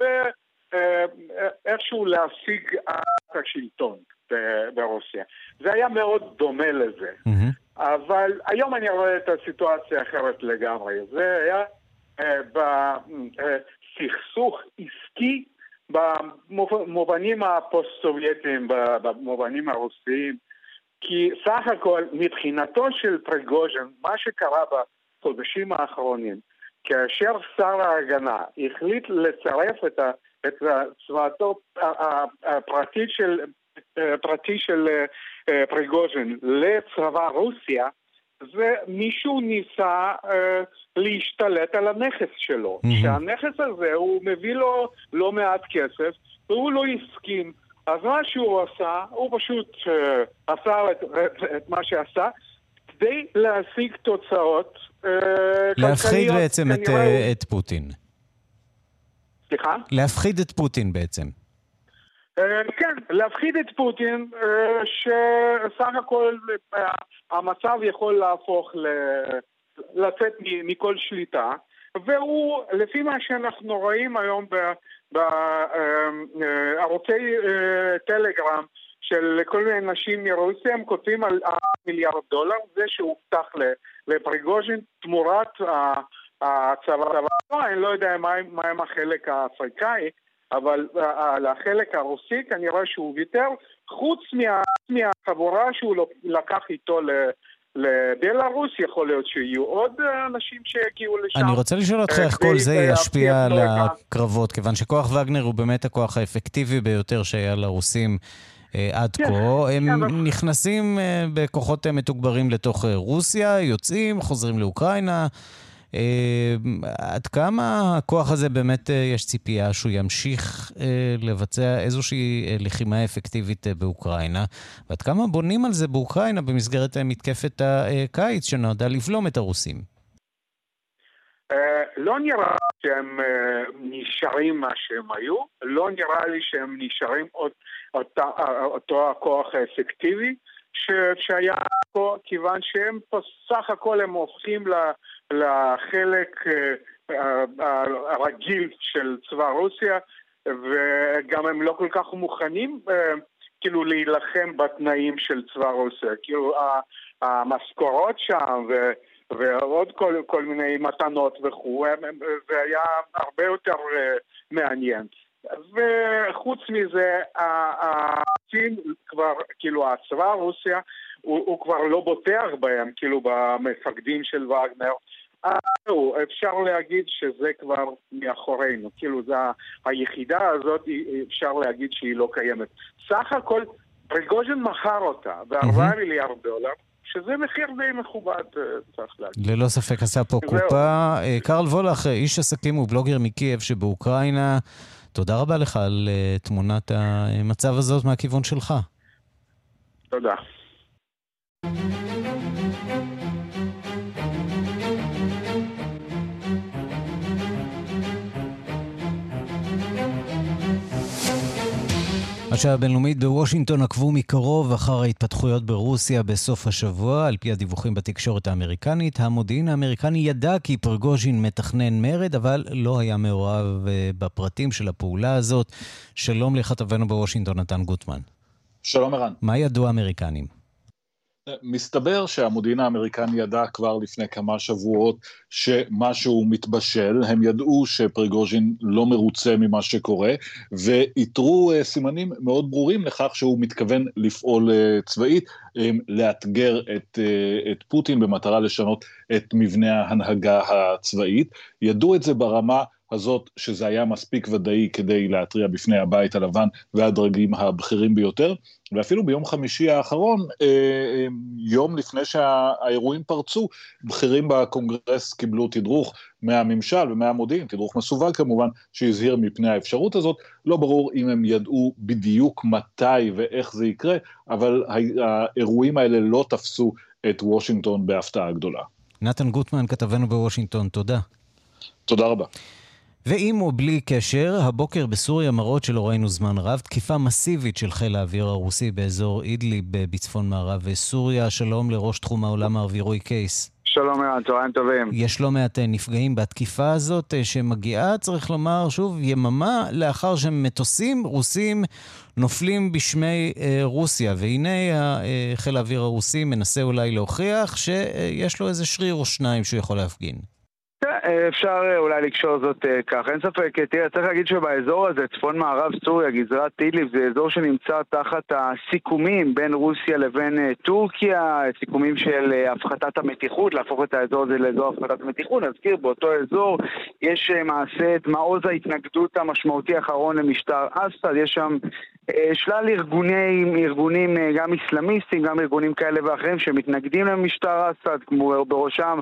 ואיכשהו אה, להשיג את השלטון ברוסיה. זה היה מאוד דומה לזה. אבל היום אני רואה את הסיטואציה אחרת לגמרי. זה היה בסכסוך עסקי במובנים הפוסט-סובייטיים, במובנים הרוסיים, כי סך הכל מבחינתו של פרגוז'ן, מה שקרה בחודשים האחרונים, כאשר שר ההגנה החליט לצרף את, את צבאתו הפרטי של, פרטי של אה, פרגוז'ן לצבא רוסיה, ומישהו ניסה אה, להשתלט על הנכס שלו. Mm-hmm. שהנכס הזה, הוא מביא לו לא מעט כסף, והוא לא הסכים. אז מה שהוא עשה, הוא פשוט אה, עשה את, את, את מה שעשה, כדי להשיג תוצאות אה, להפחיד בעצם את, אה, את פוטין. סליחה? להפחיד את פוטין בעצם. אה, כן, להפחיד את פוטין, אה, שסך הכל אה, המצב יכול להפוך, לצאת מכל שליטה, והוא, לפי מה שאנחנו רואים היום בערוצי טלגרם של כל מיני נשים מרוסיה, הם כותבים על מיליארד דולר, זה שהובטח לפריגוז'ין תמורת הצבא. אני לא יודע מה עם החלק האפריקאי. אבל על החלק הרוסי כנראה שהוא ויתר, חוץ מה, מהחבורה שהוא לקח איתו ל... לבלארוס, יכול להיות שיהיו עוד אנשים שיגיעו לשם. אני רוצה לשאול אותך איך כל זה ישפיע על הקרבות, כיוון שכוח וגנר הוא באמת הכוח האפקטיבי ביותר שהיה לרוסים אה, עד כן, כה. הם כן, נכנסים אה, בכוחות מתוגברים לתוך אה, רוסיה, יוצאים, חוזרים לאוקראינה. אה, עד כמה הכוח הזה באמת אה, יש ציפייה שהוא ימשיך אה, לבצע איזושהי לחימה אפקטיבית באוקראינה, ועד כמה בונים על זה באוקראינה במסגרת מתקפת הקיץ שנועדה לבלום את הרוסים? לא נראה שהם נשארים מה שהם היו, לא נראה לי שהם נשארים אותו הכוח האפקטיבי. שהיה פה, כיוון שהם פה סך הכל הם הופכים לחלק אה, הרגיל של צבא רוסיה, וגם הם לא כל כך מוכנים אה, כאילו להילחם בתנאים של צבא רוסיה. כאילו המשכורות שם ו... ועוד כל, כל מיני מתנות וכו', זה היה הרבה יותר אה, מעניין. וחוץ מזה, הסין כבר, כאילו הצבא הרוסיה, הוא, הוא כבר לא בוטח בהם, כאילו במפקדים של וגנר. זהו, אפשר להגיד שזה כבר מאחורינו, כאילו זה היחידה הזאת, אפשר להגיד שהיא לא קיימת. סך הכל פריגוז'ין מכר אותה בארבעה מיליארד דולר, שזה מחיר די מכובד, אה, צריך להגיד. ללא ספק עשה פה קופה. אה, קרל וולך, איש עסקים ובלוגר מקייב שבאוקראינה, תודה רבה לך על תמונת המצב הזאת מהכיוון שלך. תודה. השעה הבינלאומית בוושינגטון עקבו מקרוב אחר ההתפתחויות ברוסיה בסוף השבוע. על פי הדיווחים בתקשורת האמריקנית, המודיעין האמריקני ידע כי פרגוז'ין מתכנן מרד, אבל לא היה מעורב אה, בפרטים של הפעולה הזאת. שלום לכתבנו בוושינגטון, נתן גוטמן. שלום ערן. מה ידעו האמריקנים? מסתבר שהמודיעין האמריקני ידע כבר לפני כמה שבועות שמשהו מתבשל, הם ידעו שפריגוז'ין לא מרוצה ממה שקורה, ואיתרו אה, סימנים מאוד ברורים לכך שהוא מתכוון לפעול אה, צבאית, אה, לאתגר את, את פוטין במטרה לשנות את מבנה ההנהגה הצבאית. ידעו את זה ברמה הזאת שזה היה מספיק ודאי כדי להתריע בפני הבית הלבן והדרגים הבכירים ביותר, ואפילו ביום חמישי האחרון, אה, אה, יום לפני שהאירועים פרצו, בכירים בקונגרס קיבלו תדרוך מהממשל ומהמודיעין, תדרוך מסווג כמובן, שהזהיר מפני האפשרות הזאת. לא ברור אם הם ידעו בדיוק מתי ואיך זה יקרה, אבל האירועים האלה לא תפסו את וושינגטון בהפתעה גדולה. נתן גוטמן, כתבנו בוושינגטון, תודה. תודה רבה. ועם או בלי קשר, הבוקר בסוריה מראות שלא ראינו זמן רב, תקיפה מסיבית של חיל האוויר הרוסי באזור אידליב בצפון מערב סוריה. שלום לראש תחום העולם הערבי רוי קייס. שלום ערן, צהריים טובים. יש לא מעט אה, נפגעים בתקיפה הזאת אה, שמגיעה, צריך לומר, שוב, יממה לאחר שמטוסים רוסים נופלים בשמי אה, רוסיה. והנה חיל האוויר הרוסי מנסה אולי להוכיח שיש לו איזה שריר או שניים שהוא יכול להפגין. אפשר אה, אולי לקשור זאת אה, כך. אין ספק, תראה, צריך להגיד שבאזור הזה, צפון מערב סוריה, גזרת טיליב, זה אזור שנמצא תחת הסיכומים בין רוסיה לבין אה, טורקיה, סיכומים של הפחתת המתיחות, להפוך את האזור הזה לאזור הפחתת המתיחות. נזכיר, באותו אזור יש מעשה את מעוז ההתנגדות המשמעותי האחרון למשטר אסד, יש שם שלל ארגונים, ארגונים גם אסלאמיסטים, גם ארגונים כאלה ואחרים שמתנגדים למשטר אסד, כמו בראשם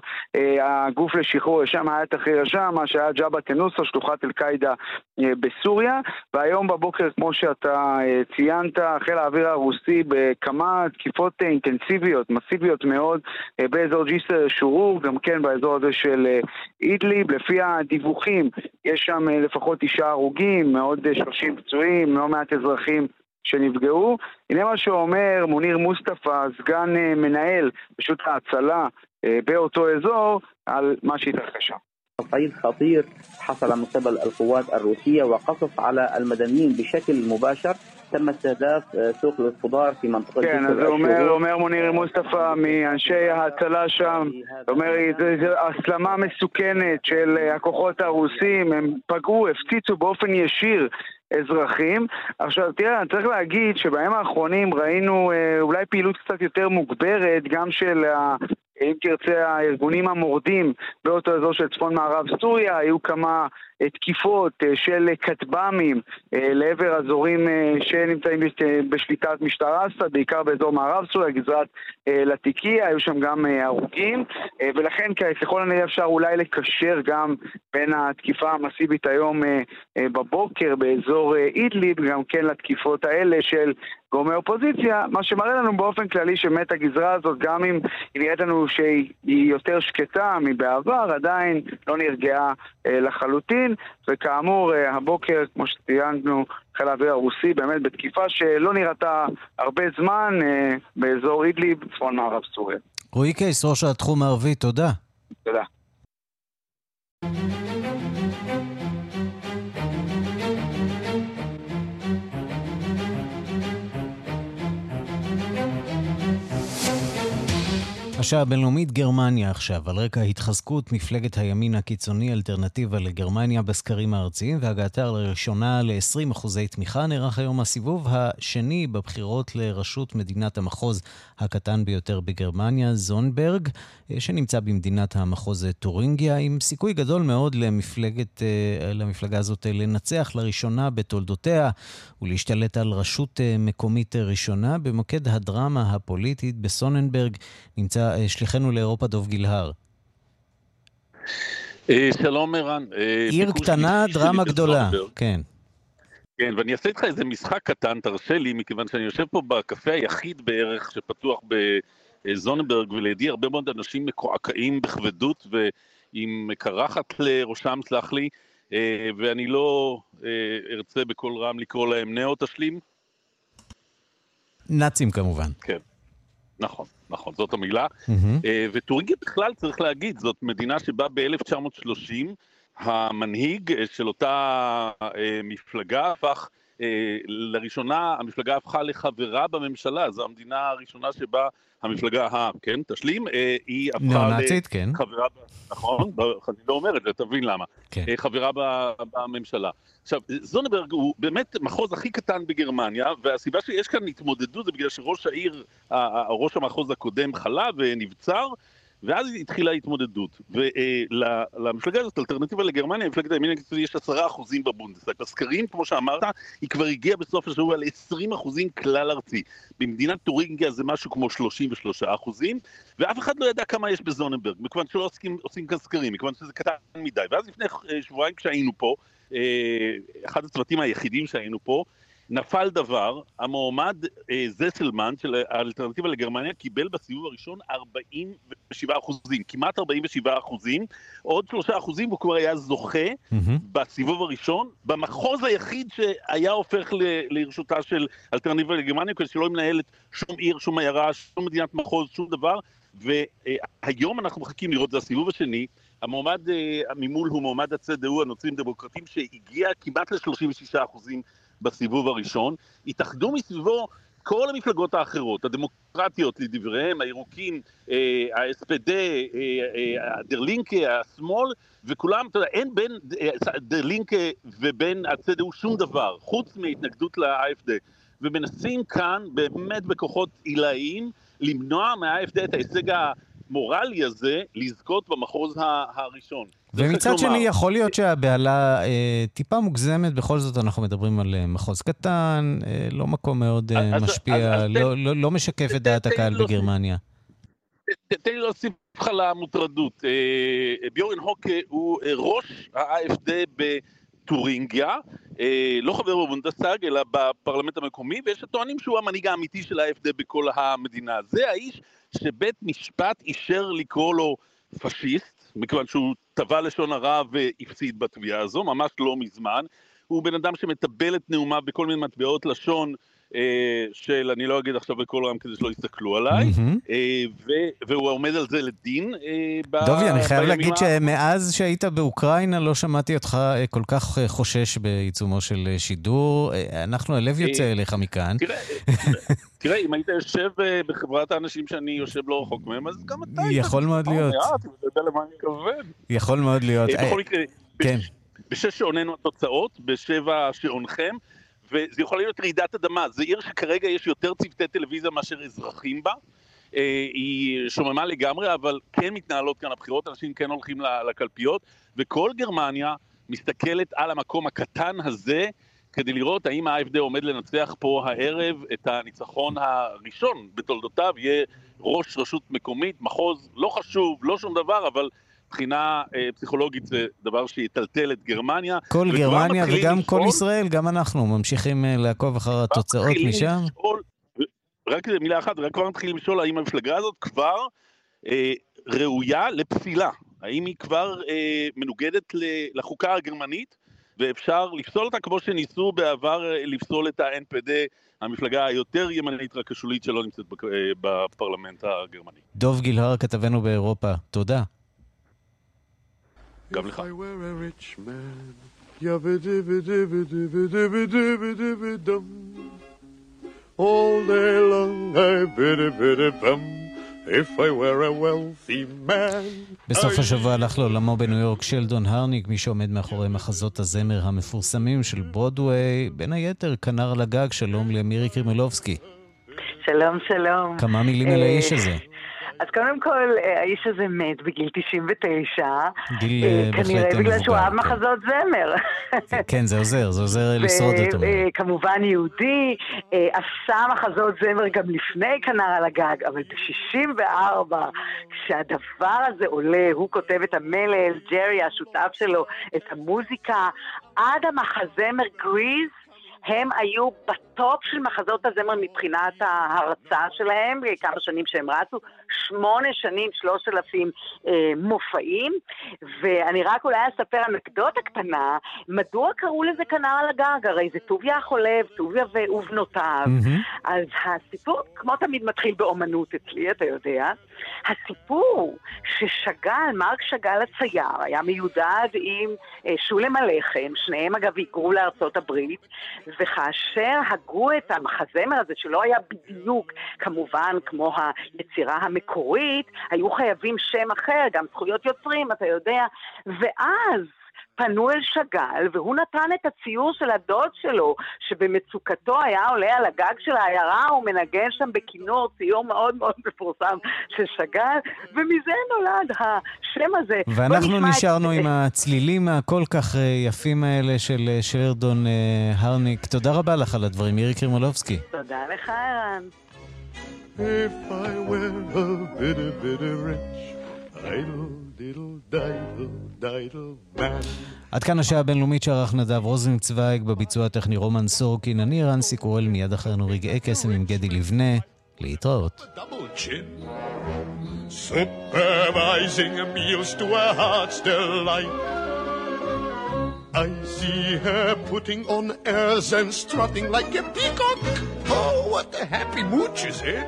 הגוף לשחרור, שם היה תחריר השם, מה שהיה ג'אבה תנוסה, שלוחת אל-קאעידה אה, בסוריה, והיום בבוקר, כמו שאתה אה, ציינת, חיל האוויר הרוסי בכמה תקיפות אה, אינטנסיביות, מסיביות מאוד, באזור ג'יסר שורור, גם כן באזור הזה של אידליב. לפי הדיווחים, יש שם לפחות תשעה הרוגים, מעוד 30 פצועים, לא מעט אזרחים שנפגעו. הנה מה שאומר מוניר מוסטפא, סגן מנהל רשות ההצלה באותו אזור, על מה שהתרחש שם. صعيد خطير حصل من قبل القوات الروسية وقصف على المدنيين بشكل مباشر تم استهداف سوق الخضار في منطقة כן, אז אומר, אומר מוניר מוסטפא מאנשי ההצלה שם, אומר, זו הסלמה מסוכנת של הכוחות הרוסים, הם פגעו, הפציצו באופן ישיר אזרחים. עכשיו, תראה, אני צריך להגיד שבימים האחרונים ראינו אה, אולי פעילות קצת יותר מוגברת, גם של אם תרצה, הארגונים המורדים באותו אזור של צפון מערב סוריה, היו כמה תקיפות אה, של כטב"מים אה, לעבר אזורים שנמצאים בשליטת משטר אסד, בעיקר באזור מערב סוריה, גזרת לטיקיה, היו שם גם הרוגים, ולכן ככל הנראה אפשר אולי לקשר גם בין התקיפה המסיבית היום בבוקר באזור אידליב, גם כן לתקיפות האלה של גורמי אופוזיציה, מה שמראה לנו באופן כללי שבאמת הגזרה הזאת, גם אם היא נראית לנו שהיא יותר שקטה מבעבר, עדיין לא נרגעה אה, לחלוטין, וכאמור, אה, הבוקר, כמו שציינו, חיל האוויר הרוסי באמת בתקיפה שלא נראתה הרבה זמן אה, באזור אידליב, צפון מערב סוריה. רועי קייס, ראש התחום הערבי, תודה. תודה. השעה הבינלאומית גרמניה עכשיו, על רקע התחזקות מפלגת הימין הקיצוני אלטרנטיבה לגרמניה בסקרים הארציים והגעתה לראשונה ל-20 אחוזי תמיכה, נערך היום הסיבוב השני בבחירות לראשות מדינת המחוז הקטן ביותר בגרמניה, זונברג, שנמצא במדינת המחוז טורינגיה, עם סיכוי גדול מאוד למפלגת, אה, למפלגה הזאת לנצח לראשונה בתולדותיה ולהשתלט על רשות אה, מקומית ראשונה. במוקד הדרמה הפוליטית בסוננברג נמצא אה, שליחנו לאירופה דוב גילהר. אה, שלום ערן. אה, עיר קטנה, דרמה גדולה, כן. כן, ואני אעשה איתך איזה משחק קטן, תרשה לי, מכיוון שאני יושב פה בקפה היחיד בערך שפתוח בזונברג, ולידי הרבה מאוד אנשים מקועקעים בכבדות ועם קרחת לראשם, סלח לי, ואני לא ארצה בקול רם לקרוא להם נאו-תשלים. נאצים כמובן. כן, נכון. נכון, זאת המילה. Mm-hmm. וטורינגיה בכלל, צריך להגיד, זאת מדינה שבה ב-1930 המנהיג אה, של אותה אה, מפלגה הפך, לראשונה המפלגה הפכה לחברה בממשלה, זו המדינה הראשונה שבה המפלגה ה... כן, תשלים, היא הפכה... נאו-נאצית, כן. חברה, נכון, אני לא אומר את זה, תבין למה. כן. חברה בממשלה. עכשיו, זונברג הוא באמת מחוז הכי קטן בגרמניה, והסיבה שיש כאן התמודדות זה בגלל שראש העיר, ראש המחוז הקודם חלה ונבצר, ואז התחילה ההתמודדות. ולמפלגה הזאת, אלטרנטיבה לגרמניה, מפלגת הימין הקיצוני, יש עשרה אחוזים בבונדסטאג. בסקרים, כמו שאמרת, היא כבר הגיעה בסוף השבוע ל-20 אחוזים כלל ארצי. במדינת טורינגיה זה משהו כמו 33 אחוזים, ואף אחד לא ידע כמה יש בזוננברג, מכיוון שלא עושים, עושים כאן סקרים, מכיוון שזה קטן מדי. ואז לפני שבועיים כשהיינו פה, אחד הצוותים היחידים שהיינו פה, נפל דבר, המועמד אה, זסלמן של האלטרנטיבה לגרמניה קיבל בסיבוב הראשון 47 אחוזים, כמעט 47 אחוזים, עוד 3 אחוזים הוא כבר היה זוכה mm-hmm. בסיבוב הראשון, במחוז היחיד שהיה הופך ל, לרשותה של אלטרנטיבה לגרמניה, כדי שלא מנהלת שום עיר, שום עיירה, שום מדינת מחוז, שום דבר, והיום אנחנו מחכים לראות, זה הסיבוב השני, המועמד ממול הוא מועמד הצד"ו, הנוצרים דמוקרטים, שהגיע כמעט ל-36 אחוזים בסיבוב הראשון, התאחדו מסביבו כל המפלגות האחרות, הדמוקרטיות לדבריהם, הירוקים, ה-SPD, דרלינקה, השמאל, וכולם, אתה יודע, אין בין דרלינקה ובין הצד"ו שום דבר, חוץ מהתנגדות ל-AFD. ומנסים כאן, באמת בכוחות עילאיים, למנוע מה-AFD את ההישג המורלי הזה, לזכות במחוז הראשון. ומצד שני, יכול להיות שהבהלה אה, טיפה מוגזמת, בכל זאת אנחנו מדברים על אה, מחוז קטן, אה, לא מקום מאוד אה, משפיע, אז, אז לא, תן, לא, לא משקף את דעת הקהל בגרמניה. תן לי להוסיף לך למוטרדות. אה, ביורן הוקה הוא אה, ראש ה-AFD בטורינגיה, אה, לא חבר בבונדסטאג, אלא בפרלמנט המקומי, ויש הטוענים שהוא המנהיג האמיתי של ה-AFD בכל המדינה. זה האיש שבית משפט אישר לקרוא לו פשיסט, מכיוון שהוא תבע לשון הרע והפסיד בתביעה הזו, ממש לא מזמן. הוא בן אדם שמטבל את נאומיו בכל מיני מטבעות לשון של, אני לא אגיד עכשיו בקול רם כדי שלא יסתכלו עליי. אה, ו- והוא עומד על זה לדין. אה, דובי, אני חייב להגיד. שמאז שהיית באוקראינה לא שמעתי אותך אה, כל כך אה, חושש בעיצומו של אה, שידור. אה, אנחנו, הלב יוצא אה, אליך מכאן. תראה, [laughs] תראה, אם היית יושב בחברת האנשים שאני יושב לא רחוק מהם, אז גם אתה... יכול מאוד להיות. אתה יודע למה אני מתכוון. יכול מאוד להיות. בכל מקרה, כן. בשש שעוננו התוצאות, בשבע שעונכם. וזה יכול להיות רעידת אדמה. זו עיר שכרגע יש יותר צוותי טלוויזיה מאשר אזרחים בה. היא שוממה לגמרי, אבל כן מתנהלות כאן הבחירות, אנשים כן הולכים לקלפיות, וכל גרמניה מסתכלת על המקום הקטן הזה כדי לראות האם ה-AFD עומד לנצח פה הערב את הניצחון הראשון בתולדותיו, יהיה ראש רשות מקומית, מחוז, לא חשוב, לא שום דבר, אבל מבחינה אה, פסיכולוגית זה דבר שיטלטל את גרמניה. כל גרמניה וגם לשאול, כל ישראל, גם אנחנו ממשיכים אה, לעקוב אחר התוצאות משם. לשאול, רק מילה אחת, רק כבר מתחילים לשאול האם המפלגה הזאת כבר אה, ראויה לפסילה. האם היא כבר אה, מנוגדת לחוקה הגרמנית, ואפשר לפסול אותה כמו שניסו בעבר אה, לפסול את ה-NPD, המפלגה היותר ימנית רק השולית שלא נמצאת אה, בפרלמנט הגרמני. דוב גילהר, כתבנו באירופה, תודה. גם לך. All day long I biddy biddy bum if I were a wealthy man. בסוף השבוע הלך לעולמו בניו יורק שלדון הרניק, מי שעומד מאחורי מחזות הזמר המפורסמים של ברודוויי, בין היתר כנר על הגג, שלום למירי קרימלובסקי. שלום, שלום. כמה מילים על האיש הזה. אז קודם כל, אה, האיש הזה מת בגיל 99. גיל אה, בהחלט מבוגר. כנראה בגלל שהוא אהב כן. מחזות זמר. כן, זה עוזר, זה עוזר לשרוד אומרת. וכמובן יהודי, אה, עשה מחזות זמר גם לפני כנר על הגג, אבל ב-64, כשהדבר הזה עולה, הוא כותב את המלל, ג'רי, השותף שלו, את המוזיקה, עד המחזמר גריז, הם היו בטופ של מחזות הזמר מבחינת ההרצה שלהם, כמה שנים שהם רצו, שמונה שנים, שלושת אלפים אה, מופעים, ואני רק אולי אספר אנקדוטה קטנה, מדוע קראו לזה כנר על הגג? הרי זה טוביה החולב, טוביה ובנותיו. Mm-hmm. אז הסיפור, כמו תמיד, מתחיל באומנות אצלי, אתה יודע. הסיפור ששגל, מרק שגל הצייר, היה מיודד עם אה, שולם הלחם, שניהם אגב היגרו לארצות הברית, וכאשר הגו את המחזמר הזה, שלא היה בדיוק כמובן כמו היצירה המקורית, היו חייבים שם אחר, גם זכויות יוצרים, אתה יודע, ואז פנו אל שאגאל, והוא נתן את הציור של הדוד שלו, שבמצוקתו היה עולה על הגג של העיירה, הוא מנגן שם בכינור, ציור מאוד מאוד מפורסם של שאגאל, ומזה נולד השם הזה. ואנחנו נשארנו את... עם הצלילים הכל כך אה, יפים האלה של אה, שלרדון אה, הרניק. תודה רבה לך על הדברים, מירי קרימולובסקי. תודה לך, ערן. If I were a bitty, bitty rich, idle, diddle, diddle, diddle man. עד כאן השעה הבינלאומית שערך נדב רוזנצוויג בביצוע הטכני רומן סורקין. אני רנסי קורל מיד אחרינו רגעי קסם עם גדי לבנה. להתראות. Supervising meals to a heart's delight. I see her putting on airs and strutting like a peacock. Oh, what a happy mood she's in.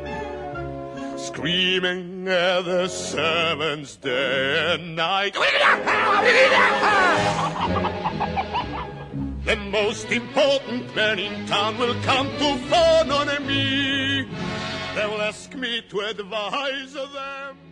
Screaming at the servants day and night. the most important man in town will come to phone on me. They will ask me to advise them.